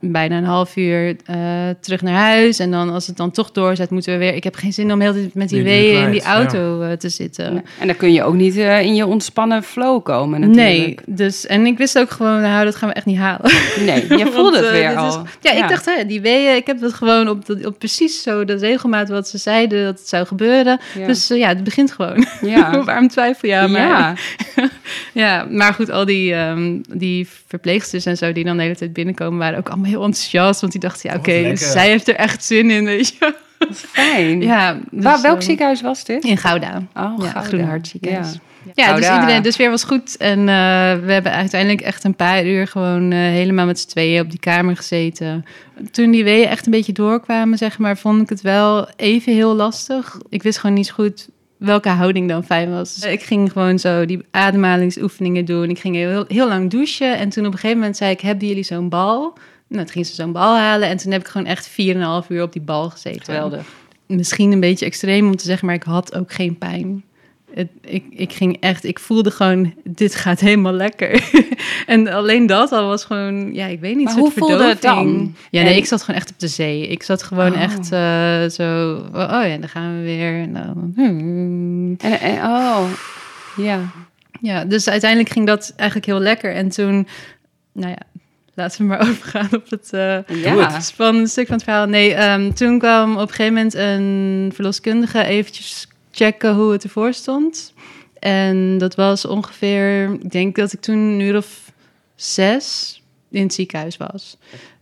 bijna een half uur eh, terug naar huis. En dan als het dan toch doorzet, moeten we weer... Ik heb geen zin om heel de tijd met die weeën in die ja. auto eh, te zitten. Ja. En dan kun je ook niet eh, in je ontspannen flow komen natuurlijk. Nee, dus en ik wist ook gewoon, nou, dat gaan we echt niet halen. Nee, je voelde Want, het weer al. is- ja, ik dacht, hè, die weeën, ik heb dat gewoon op, de- op precies zo de regelmaat wat ze zeiden dat het zou gebeuren. Ja. Dus ja, het begint gewoon. ja. Waarom twijfel je aan mij? ja. Ja, maar goed, al die, ehm, die verpleegsters en zo die dan de hele tijd binnenkomen, waren ook allemaal heel enthousiast. Want die dachten, ja, Wat oké, zij heeft er echt zin in, weet je. fijn. Ja, dus, Waar, welk eh, ziekenhuis was dit? In Gouda. Oh, ja, Gouda. Groene Hart ziekenhuis. Ja. Ja, dus iedereen, de sfeer was goed. En eh, we hebben uiteindelijk echt een paar uur gewoon eh, helemaal met z'n tweeën op die kamer gezeten. Toen die weeën echt een beetje doorkwamen, zeg maar, vond ik het wel even heel lastig. Ik wist gewoon niet zo goed welke houding dan fijn was. Dus ik ging gewoon zo die ademhalingsoefeningen doen. Ik ging heel, heel lang douchen. En toen op een gegeven moment zei ik, hebben jullie zo'n bal? Nou, toen ging ze zo'n bal halen. En toen heb ik gewoon echt 4,5 uur op die bal gezeten Geweldig. misschien een beetje extreem om te zeggen, maar ik had ook geen pijn. Het, ik, ik ging echt, ik voelde gewoon, dit gaat helemaal lekker. en alleen dat al was gewoon, ja, ik weet niet, Maar hoe voelde het dan? Ja, nee, En- ik zat gewoon echt op de zee. Ik zat gewoon Oh. echt eh, zo, oh ja, dan gaan we weer. En dan, hmm. En, en, oh, ja. Ja, dus uiteindelijk ging dat eigenlijk heel lekker. En toen nou ja, laten we maar overgaan op het eh, Ja. spannende stuk van het verhaal. Nee, ehm, toen kwam op een gegeven moment een verloskundige eventjes checken hoe het ervoor stond. En dat was ongeveer, ik denk dat ik toen een uur of zes in het ziekenhuis was.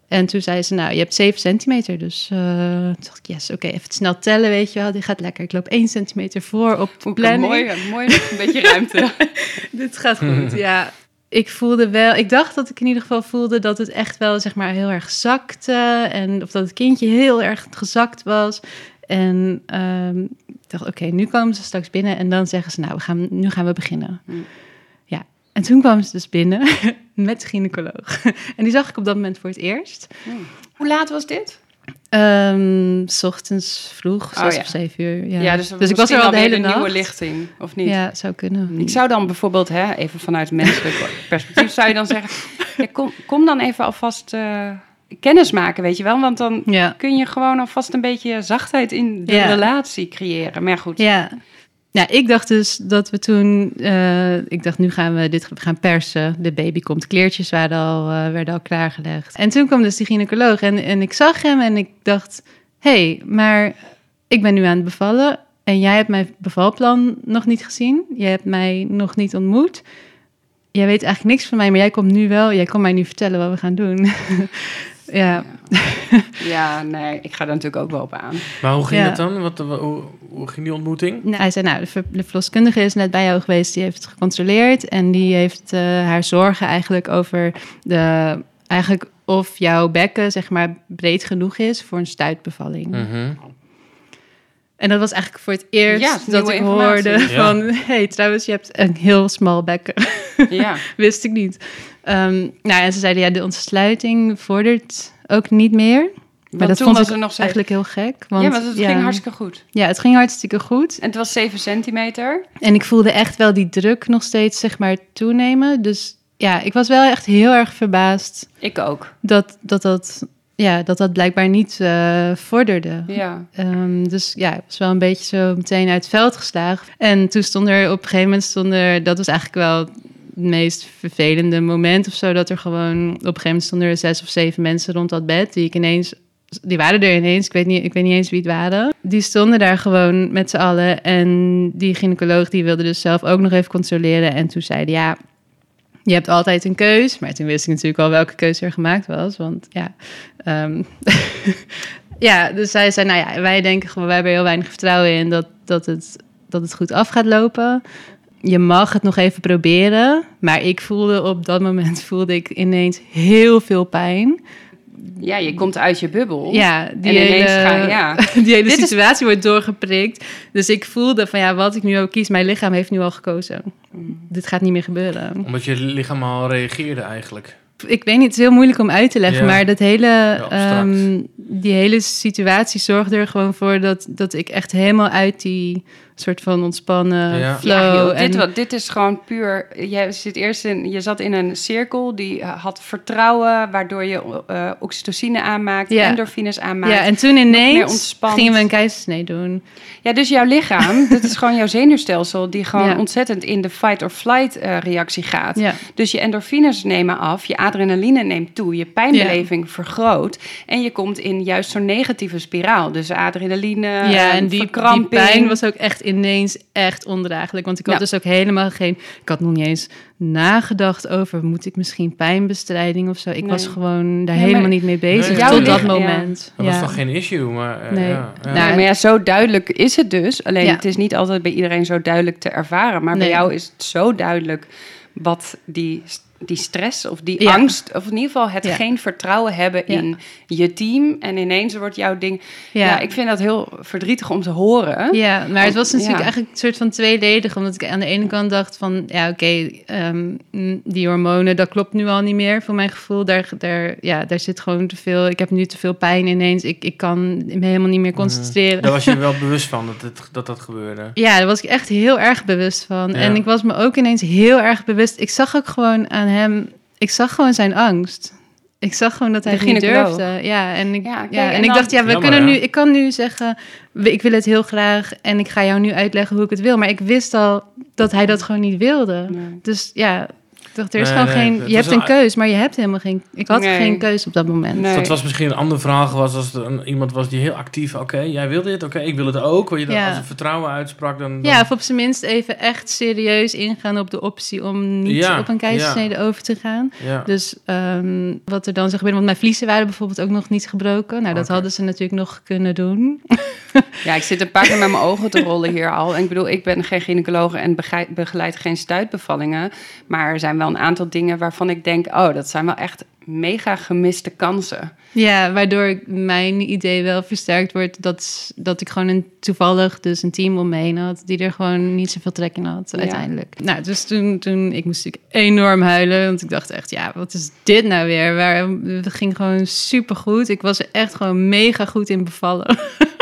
En toen zei ze, nou, je hebt 7 centimeter. Dus eh, toen dacht ik, yes, oké, even snel tellen, weet je wel. Die gaat lekker. Ik loop 1 centimeter voor op planning. mooi, mooi een beetje ruimte. Dit gaat goed, ja. Ik voelde wel, ik dacht dat ik in ieder geval voelde dat het echt wel, zeg maar, heel erg zakte. En of dat het kindje heel erg gezakt was. En ehm, ik dacht, oké, nu komen ze straks binnen en dan zeggen ze, nou, we gaan, nu gaan we beginnen. Hmm. Ja, en toen kwamen ze dus binnen met de gynaecoloog. En die zag ik op dat moment voor het eerst. Hoe laat was dit? Ehm, s ochtends vroeg, Oh, zes ja. of zeven uur. Ja, Ja, dus, dus ik was er al de hele nacht. nieuwe lichting, of niet? Ja, zou kunnen. Ik zou dan bijvoorbeeld, hè, even vanuit menselijk perspectief, zou je dan zeggen: ja, kom, kom dan even alvast eh, kennis maken, weet je wel? Want dan Ja. kun je gewoon alvast een beetje zachtheid in de Ja. relatie creëren. Maar goed, Ja. Ja, ik dacht dus dat we toen... eh, ik dacht, nu gaan we dit gaan persen. De baby komt. Kleertjes waren al, eh, werden al klaargelegd. En toen kwam dus die gynaecoloog. En, en ik zag hem en ik dacht... Hé, hey, maar ik ben nu aan het bevallen... en jij hebt mijn bevalplan nog niet gezien. Jij hebt mij nog niet ontmoet. Jij weet eigenlijk niks van mij, maar jij komt nu wel... Jij kon mij nu vertellen wat we gaan doen. ja. ja, nee, ik ga daar natuurlijk ook wel op aan. Maar hoe ging Ja. het dan? Wat, hoe, hoe ging die ontmoeting? Nou, hij zei, nou, de, ver- de verloskundige is net bij jou geweest. Die heeft het gecontroleerd. En die heeft eh, haar zorgen eigenlijk over de... Eigenlijk of jouw bekken, zeg maar, breed genoeg is voor een stuitbevalling. Mhm. En dat was eigenlijk voor het eerst Ja, het is dat ik informatie. hoorde Ja. van... hey, trouwens, je hebt een heel smal bekken. Ja, Wist ik niet. Ehm, nou, en ze zeiden, ja, de ontsluiting vordert ook niet meer. Maar want dat toen vond was ik er nog steeds... eigenlijk heel gek. Want, ja, want het ging hartstikke goed. Ja, het ging hartstikke goed. En het was 7 centimeter. En ik voelde echt wel die druk nog steeds, zeg maar, toenemen. Dus ja, ik was wel echt heel erg verbaasd Ik ook. dat dat, dat, ja, dat, dat blijkbaar niet eh, vorderde. Ja. Ehm, dus ja, ik was wel een beetje zo meteen uit het veld geslagen. En toen stond er op een gegeven moment, stond er, dat was eigenlijk wel het meest vervelende moment of zo, dat er gewoon, op een gegeven moment stonden er zes of zeven mensen rond dat bed, die ik ineens, die waren er ineens, ik weet niet, ik weet niet eens wie het waren. Die stonden daar gewoon met z'n allen en die gynaecoloog die wilde dus zelf ook nog even controleren en toen zeiden ja, je hebt altijd een keus. Maar toen wist ik natuurlijk al welke keuze er gemaakt was. Want ja, ehm, ja dus zij zei, nou ja, wij denken gewoon, wij hebben heel weinig vertrouwen in dat, dat, het, dat het goed af gaat lopen. Je mag het nog even proberen. Maar ik voelde op dat moment voelde ik ineens heel veel pijn. Ja, je komt uit je bubbel. Ja, die en ineens hele. Ja. die hele Dit is- situatie wordt doorgeprikt. Dus ik voelde van ja, wat ik nu ook kies, mijn lichaam heeft nu al gekozen. Mm. Dit gaat niet meer gebeuren. Omdat je lichaam al reageerde eigenlijk. Ik weet niet, het is heel moeilijk om uit te leggen, Ja. maar dat hele, ehm, die hele situatie zorgde er gewoon voor dat, dat ik echt helemaal uit die soort van ontspannen Ja. flow. Ja, joh, en, dit, dit is gewoon puur. Je, zit eerst in, je zat in een cirkel die had vertrouwen, waardoor je eh, oxytocine aanmaakt, Ja. endorfines aanmaakt. ja, en toen ineens ontspannen. gingen we een keizersnee doen. Ja, dus jouw lichaam, dat is gewoon jouw zenuwstelsel, die gewoon Ja. ontzettend in de fight-or-flight eh, reactie gaat. Ja. Dus je endorfines nemen af, je adrenaline neemt toe, je pijnbeleving vergroot. En je komt in juist zo'n negatieve spiraal. Dus adrenaline, ja, en die, die verkramping. pijn was ook echt ineens echt ondraaglijk. Want ik had Ja. dus ook helemaal geen... Ik had nog niet eens nagedacht over... moet ik misschien pijnbestrijding of zo? Ik Nee. was gewoon daar Nee, helemaal maar niet mee bezig tot dat lichaam- ja. moment. Dat was toch geen issue, maar... eh, Nee. Ja, ja. Nou, maar ja, zo duidelijk is het dus. Alleen Ja. het is niet altijd bij iedereen zo duidelijk te ervaren. Maar bij jou is het zo duidelijk wat die, die stress of die Ja. angst... of in ieder geval het Ja. geen vertrouwen hebben Ja. in je team. En ineens wordt jouw ding... Ja. Ja. ik vind dat heel verdrietig om te horen. Ja, maar het was natuurlijk Ja. eigenlijk een soort van tweeledig. Omdat ik aan de ene kant dacht van... Ja, oké, ehm, die hormonen, dat klopt nu al niet meer voor mijn gevoel. Daar, daar, ja, daar zit gewoon te veel... Ik heb nu te veel pijn ineens. Ik, ik kan me helemaal niet meer concentreren. Daar was je wel bewust van dat het, dat, dat gebeurde. Ja, daar was ik echt heel erg bewust van. Ja. En ik was me ook ineens heel erg bewust. Ik zag ook gewoon aan hem... Ik zag gewoon zijn angst. Ik zag gewoon dat hij De niet durfde. Ja, en ik, Ja, en en ik dacht, ja, we Jammer, kunnen nu... Ik kan nu zeggen, we- ik wil het heel graag... en ik ga jou nu uitleggen hoe ik het wil. Maar ik wist al dat hij dat gewoon niet wilde. Nee. Dus ja, dacht, er is Nee, gewoon nee, geen... het Je hebt een een- keus, maar je hebt helemaal geen... Ik had Nee. geen keus op dat moment. Nee. Dat was misschien een ander verhaal was als er een, iemand was die heel actief... Oké, jij wil dit, oké, ik wil het ook. Waar je dan Ja. als een vertrouwen uitsprak, dan... dan Ja, of op zijn minst even echt serieus ingaan op de optie om niet Ja, op een keizersnede over te gaan. ja. Dus ehm, wat er dan zou gebeuren, want mijn vliezen waren bijvoorbeeld ook nog niet gebroken. Nou, dat hadden ze natuurlijk nog kunnen doen. Ja, ik zit een paar keer met mijn ogen te rollen hier al. En ik bedoel, ik ben geen gynaecoloog en begeleid geen stuitbevallingen. Maar er zijn wel een aantal dingen waarvan ik denk... oh, dat zijn wel echt mega gemiste kansen. Ja, waardoor mijn idee wel versterkt wordt dat, dat ik gewoon een, toevallig dus een team om me heen had die er gewoon niet zoveel trek in had Ja. uiteindelijk. Nou, dus toen, toen, ik moest natuurlijk enorm huilen, want ik dacht echt, ja, wat is dit nou weer? Waar, het ging gewoon supergoed. Ik was er echt gewoon mega goed in bevallen.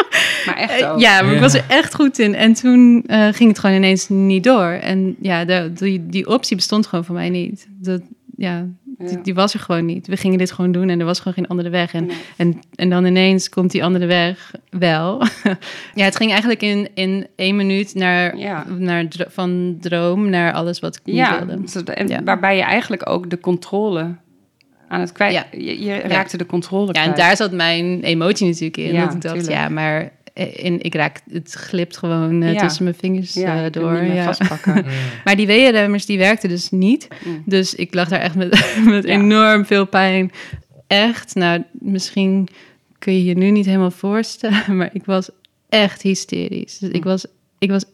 Maar echt Eh, ook. Ja, maar ik Ja. was er echt goed in. En toen eh, ging het gewoon ineens niet door. En ja, de, die, die optie bestond gewoon voor mij niet. Dat, ja, die, Ja. die was er gewoon niet. We gingen dit gewoon doen en er was gewoon geen andere weg. En, Nee. en, en dan ineens komt die andere weg wel. ja, het ging eigenlijk in, in één minuut naar, Ja. naar van droom naar alles wat ik niet Ja, wilde. dus en Ja. waarbij je eigenlijk ook de controle aan het kwijt... Ja. Je, je raakte de controle Ja, kwijt. en daar zat mijn emotie natuurlijk in. Ja, dat ik dacht, tuurlijk. ja, maar in, ik raak, het glipt gewoon eh, Ja. tussen mijn vingers ja, eh, door. ja. vastpakken. Maar die weeënremmers die werkten dus niet. Mm. Dus ik lag daar echt met, met enorm veel pijn. Echt, nou, misschien kun je je nu niet helemaal voorstellen, maar ik was echt hysterisch. Dus ik Mm. was, ik was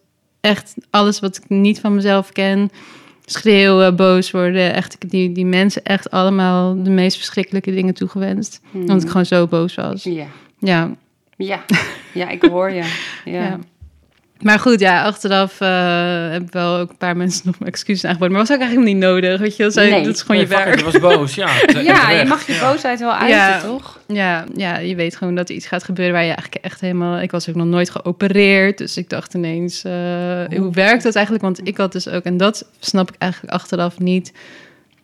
echt alles wat ik niet van mezelf ken. Schreeuwen, boos worden. Echt, ik heb die, die mensen echt allemaal de meest verschrikkelijke dingen toegewenst. Mm. Omdat ik gewoon zo boos was. Ja. Ja, Ja. ja, ik hoor je. Ja. ja. Maar goed, ja, achteraf eh heb ik wel ook een paar mensen nog mijn excuses aangeboden. Maar was ook eigenlijk niet nodig, weet je. Dat, zei- Nee. dat is gewoon Nee, je werk. je was boos, ja. Ja, je mag je ja. boosheid wel uiten, Ja. toch? Ja, ja, je weet gewoon dat er iets gaat gebeuren waar je eigenlijk echt helemaal... Ik was ook nog nooit geopereerd, dus ik dacht ineens... eh, hoe werkt dat eigenlijk? Want ik had dus ook, en dat snap ik eigenlijk achteraf niet...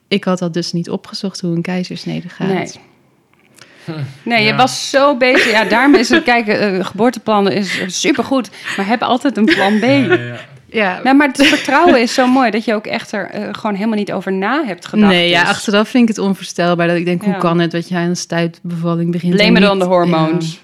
Ik had dat dus niet opgezocht hoe een keizersnede gaat. Nee. Nee, je was zo bezig. Ja, daarom is het, kijk, eh, geboorteplannen is supergoed. Maar heb altijd een plan B. Ja, ja, ja. Ja, Nou, maar het vertrouwen is zo mooi dat je ook echt er eh, gewoon helemaal niet over na hebt gedacht. nee, ja, Dus achteraf vind ik het onvoorstelbaar. Dat ik denk, Ja. hoe kan het dat je aan een stuitbevalling begint? on niet- the hormones.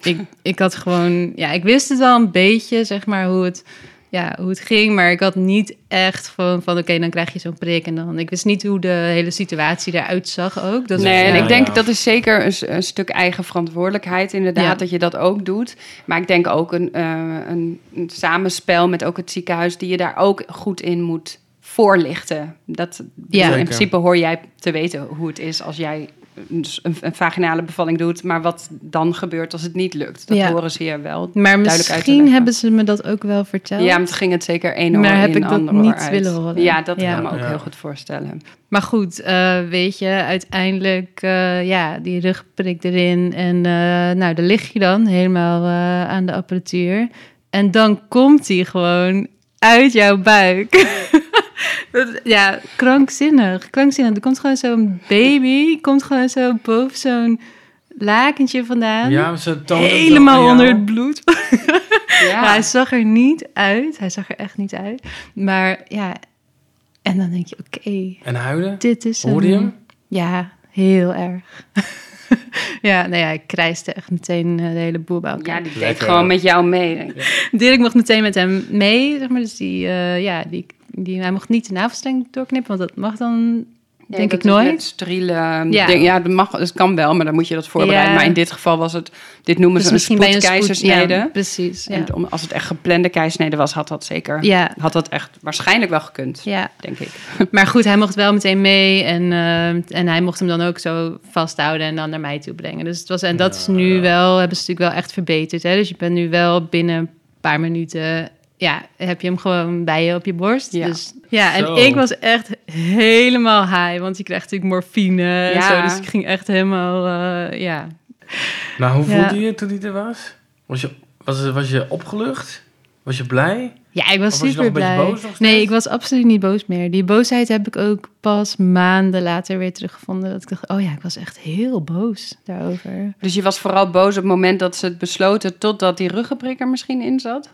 Ja. ik, ik had gewoon, ja, ik wist het wel een beetje, zeg maar, hoe het, ja, hoe het ging. Maar ik had niet echt van, van oké, dan krijg je zo'n prik. En dan, ik wist niet hoe de hele situatie eruit zag ook. Dat, Nee, en ja. ik denk dat is zeker een, stuk eigen verantwoordelijkheid, inderdaad, Ja. dat je dat ook doet. Maar ik denk ook een, eh, een, een samenspel met ook het ziekenhuis, die je daar ook goed in moet voorlichten. Dat, Ja. In Zeker. principe hoor jij te weten hoe het is als jij een, een, vaginale bevalling doet, maar wat dan gebeurt als het niet lukt. Dat Ja. horen ze je wel. Maar duidelijk uit te misschien hebben ze me dat ook wel verteld. Ja, maar het ging het zeker één oor Maar heb in, ik dat niet uit. willen horen? Ja, dat Ja. kan me ook Ja. heel goed voorstellen. Maar goed, eh, weet je, uiteindelijk, eh, ja, die rugprik erin. En eh, nou, daar lig je dan helemaal eh, aan de apparatuur. En dan komt die gewoon uit jouw buik. Dat- ja, krankzinnig. Krankzinnig. Er komt gewoon zo'n baby, komt gewoon zo boven zo'n lakentje vandaan. Ja, ze het Helemaal onder het bloed. Ja, Ja, hij zag er niet uit. Hij zag er echt niet uit. Maar ja, en dan denk je, oké, En huilen? dit is Hoorde hem? Ja, heel erg. ja, nou ja, ik krijste echt meteen eh, de hele boel bij elkaar. ja die deed Lekker. gewoon met jou mee. denk ik. Dirk mocht meteen met hem mee, zeg maar. Dus die, eh, ja, die, die, hij mocht niet de navelstreng doorknippen, want dat mag dan, denk dat ik, nooit. Steriele Ja. ja. Ding. ja, dat mag, dat kan wel, maar dan moet je dat voorbereiden. Ja. Maar in dit geval was het, dit noemen Dus ze misschien een spoedkeizersnede. Ja, precies, ja. En om- als het echt geplande keizersnede was, had dat zeker, Ja. had dat echt waarschijnlijk wel gekund, ja, denk ik. maar goed, hij mocht wel meteen mee en, eh, en hij mocht hem dan ook zo vasthouden en dan naar mij toe brengen. Dus het was, en dat is nu Ja. wel, hebben ze natuurlijk wel echt verbeterd. Hè? Dus je bent nu wel binnen een paar minuten, ja, heb je hem gewoon bij je op je borst. Ja. Dus, ja, en Zo. ik was echt helemaal high, want je krijgt natuurlijk morfine en zo. Dus ik ging echt helemaal, eh, ja. Nou, hoe Ja. voelde je toen hij er was? Was je, was, was je opgelucht? Was je blij? Ja, ik was Of was je nog super een beetje blij. boos nog nee, ik was absoluut niet boos meer. Die boosheid heb ik ook pas maanden later weer teruggevonden. Dat ik dacht, oh ja, ik was echt heel boos daarover. Dus je was vooral boos op het moment dat ze het besloten, totdat die ruggenprik er misschien in zat?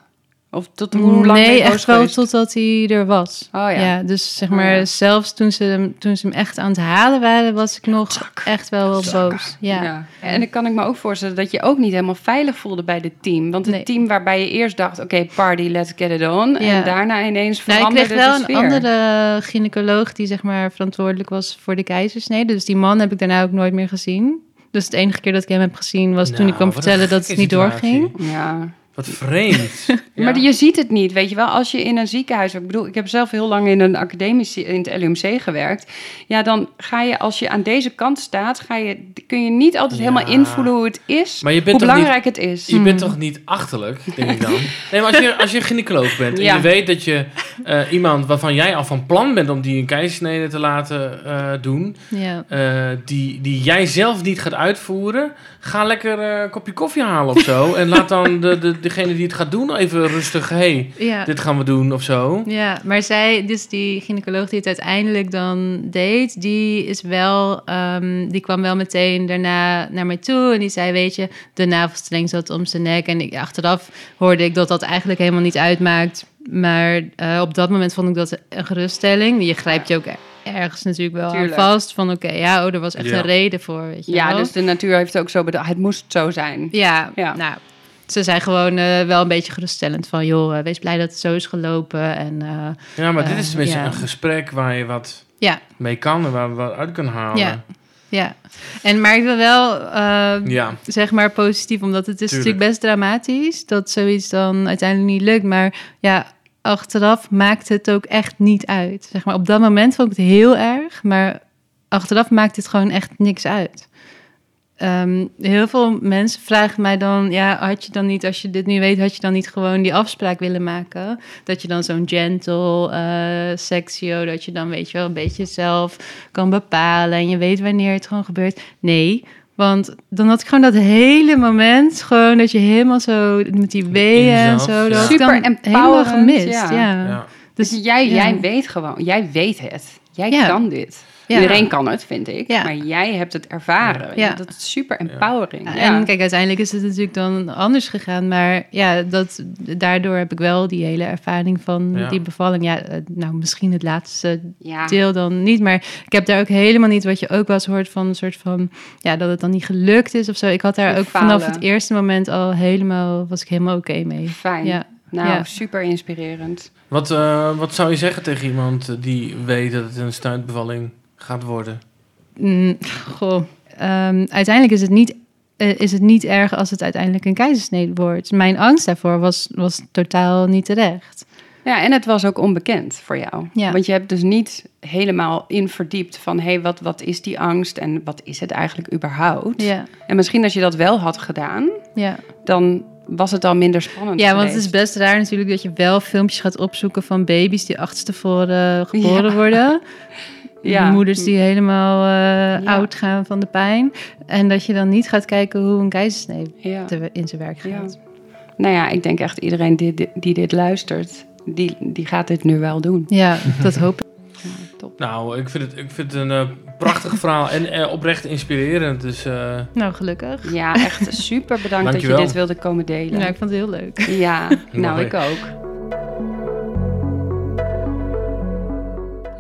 Of tot hoe lang nee, echt wel geweest? totdat hij er was. Oh ja. dus zeg Oh maar, ja. zelfs toen ze, hem, toen ze hem echt aan het halen waren, was ik nog echt wel wel boos. Ja. Ja. En dan kan ik me ook voorstellen dat je ook niet helemaal veilig voelde bij dit team. Want het Nee. team waarbij je eerst dacht, oké, party, let's get it on. En Ja. daarna ineens Nou, ik veranderde kreeg wel de een andere gynaecoloog die zeg maar verantwoordelijk was voor de keizersnede. Dus die man heb ik daarna ook nooit meer gezien. Dus het enige keer dat ik hem heb gezien was toen Nou, ik kwam een vertellen dat het niet situatie. doorging. Ja. Wat vreemd. Ja. Maar je ziet het niet, weet je wel. Als je in een ziekenhuis... Ik bedoel, ik heb zelf heel lang in een academisch... in het LUMC gewerkt. Ja, dan ga je, als je aan deze kant staat... Ga je, kun je niet altijd Ja. helemaal invoelen hoe het is. Maar je bent hoe niet- belangrijk het is. Je bent toch niet achterlijk, denk ik dan? Nee, maar als je, als je gynaecoloog bent en Ja. je weet dat je eh, iemand waarvan jij al van plan bent om die een keizersnede te laten eh, doen, Ja. eh, die, die jij zelf niet gaat uitvoeren, ga lekker een kopje koffie halen of zo. en laat dan de, de, degene die het gaat doen even rustig, hey, Ja. dit gaan we doen of zo. Ja, maar zij, dus die gynaecoloog die het uiteindelijk dan deed, die is wel, ehm, die kwam wel meteen daarna naar mij toe en die zei, weet je, de navelstreng zat om zijn nek en ik, achteraf hoorde ik dat dat eigenlijk helemaal niet uitmaakt, maar eh, op dat moment vond ik dat een geruststelling. Je grijpt je ook er- ergens natuurlijk wel aan vast van, oké, ja, oh, er was echt Ja. een reden voor, weet je Ja, wel. dus de natuur heeft ook zo bedacht. Het moest zo zijn. Ja, Ja. nou, ze zijn gewoon eh, wel een beetje geruststellend van, joh, eh, wees blij dat het zo is gelopen en eh, Ja, maar dit is tenminste ja. een gesprek waar je wat ja. mee kan en waar we wat uit kan halen. Ja. Ja, en maar ik wil wel eh, Ja. zeg maar positief, omdat het is Tuurlijk. natuurlijk best dramatisch dat zoiets dan uiteindelijk niet lukt. Maar ja, achteraf maakt het ook echt niet uit. Zeg maar, op dat moment vond ik het heel erg, maar achteraf maakt het gewoon echt niks uit. Ehm, heel veel mensen vragen mij dan, ja, had je dan niet, als je dit nu weet, had je dan niet gewoon die afspraak willen maken? Dat je dan zo'n gentle eh sexio, dat je dan, weet je wel, een beetje zelf kan bepalen en je weet wanneer het gewoon gebeurt. Nee, want dan had ik gewoon dat hele moment, gewoon dat je helemaal zo met die weeën en zo, dat Super helemaal empowerend, gemist. ja. Ja. Ja. Dus Dus jij, ja. jij weet gewoon, jij weet het. Jij Ja. kan dit. Ja. Iedereen kan het, vind ik. Ja. Maar jij hebt het ervaren. Ja. Dat is super empowering. Ja. En kijk, uiteindelijk is het natuurlijk dan anders gegaan. Maar ja, dat, daardoor heb ik wel die hele ervaring van Ja. die bevalling. Ja, eh, nou, misschien het laatste Ja. deel dan niet. Maar ik heb daar ook helemaal niet wat je ook wel eens hoort van een soort van... Ja, dat het dan niet gelukt is of zo. Ik had daar ook vanaf het eerste moment al helemaal... Was ik helemaal oké mee. Fijn. Ja. Nou, Ja. super inspirerend. Wat, eh, wat zou je zeggen tegen iemand die weet dat het een stuitbevalling gaat worden? Mm, goh, ehm, uiteindelijk is het, niet, eh, is het niet erg als het uiteindelijk een keizersnede wordt. Mijn angst daarvoor was, was totaal niet terecht. Ja, en het was ook onbekend voor jou. Ja. Want je hebt dus niet helemaal in verdiept van... hé, hey, wat, wat is die angst en wat is het eigenlijk überhaupt? Ja, En misschien als je dat wel had gedaan, ja. dan was het al minder spannend ja want het is best raar natuurlijk dat je wel filmpjes gaat opzoeken van baby's die achterstevoren geboren Ja. worden. Ja. Moeders die helemaal eh, Ja. oud gaan van de pijn. En dat je dan niet gaat kijken hoe een keizersnee Ja. in zijn werk Ja. gaat. Nou ja, ik denk echt iedereen die, die, die dit luistert, die, die gaat dit nu wel doen. Ja, dat hoop ik. Ja, top. Nou, ik vind het, ik vind het een eh, prachtig verhaal en eh, oprecht inspirerend. Dus eh, Nou, gelukkig. Ja, echt super bedankt dat je dit wilde komen delen. Nou, ik vond het heel leuk. Ja, nou ik ook.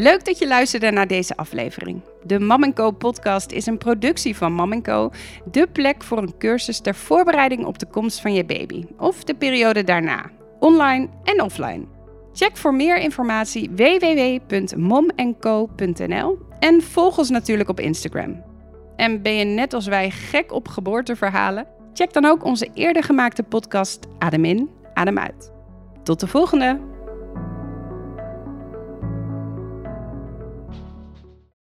Leuk dat je luisterde naar deze aflevering. De Mam Co podcast is een productie van Mam Co, de plek voor een cursus ter voorbereiding op de komst van je baby of de periode daarna, online en offline. Check voor meer informatie www.momco.nl en volg ons natuurlijk op Instagram. En ben je net als wij gek op geboorteverhalen? Check dan ook onze eerder gemaakte podcast Adem in, Adem uit. Tot de volgende!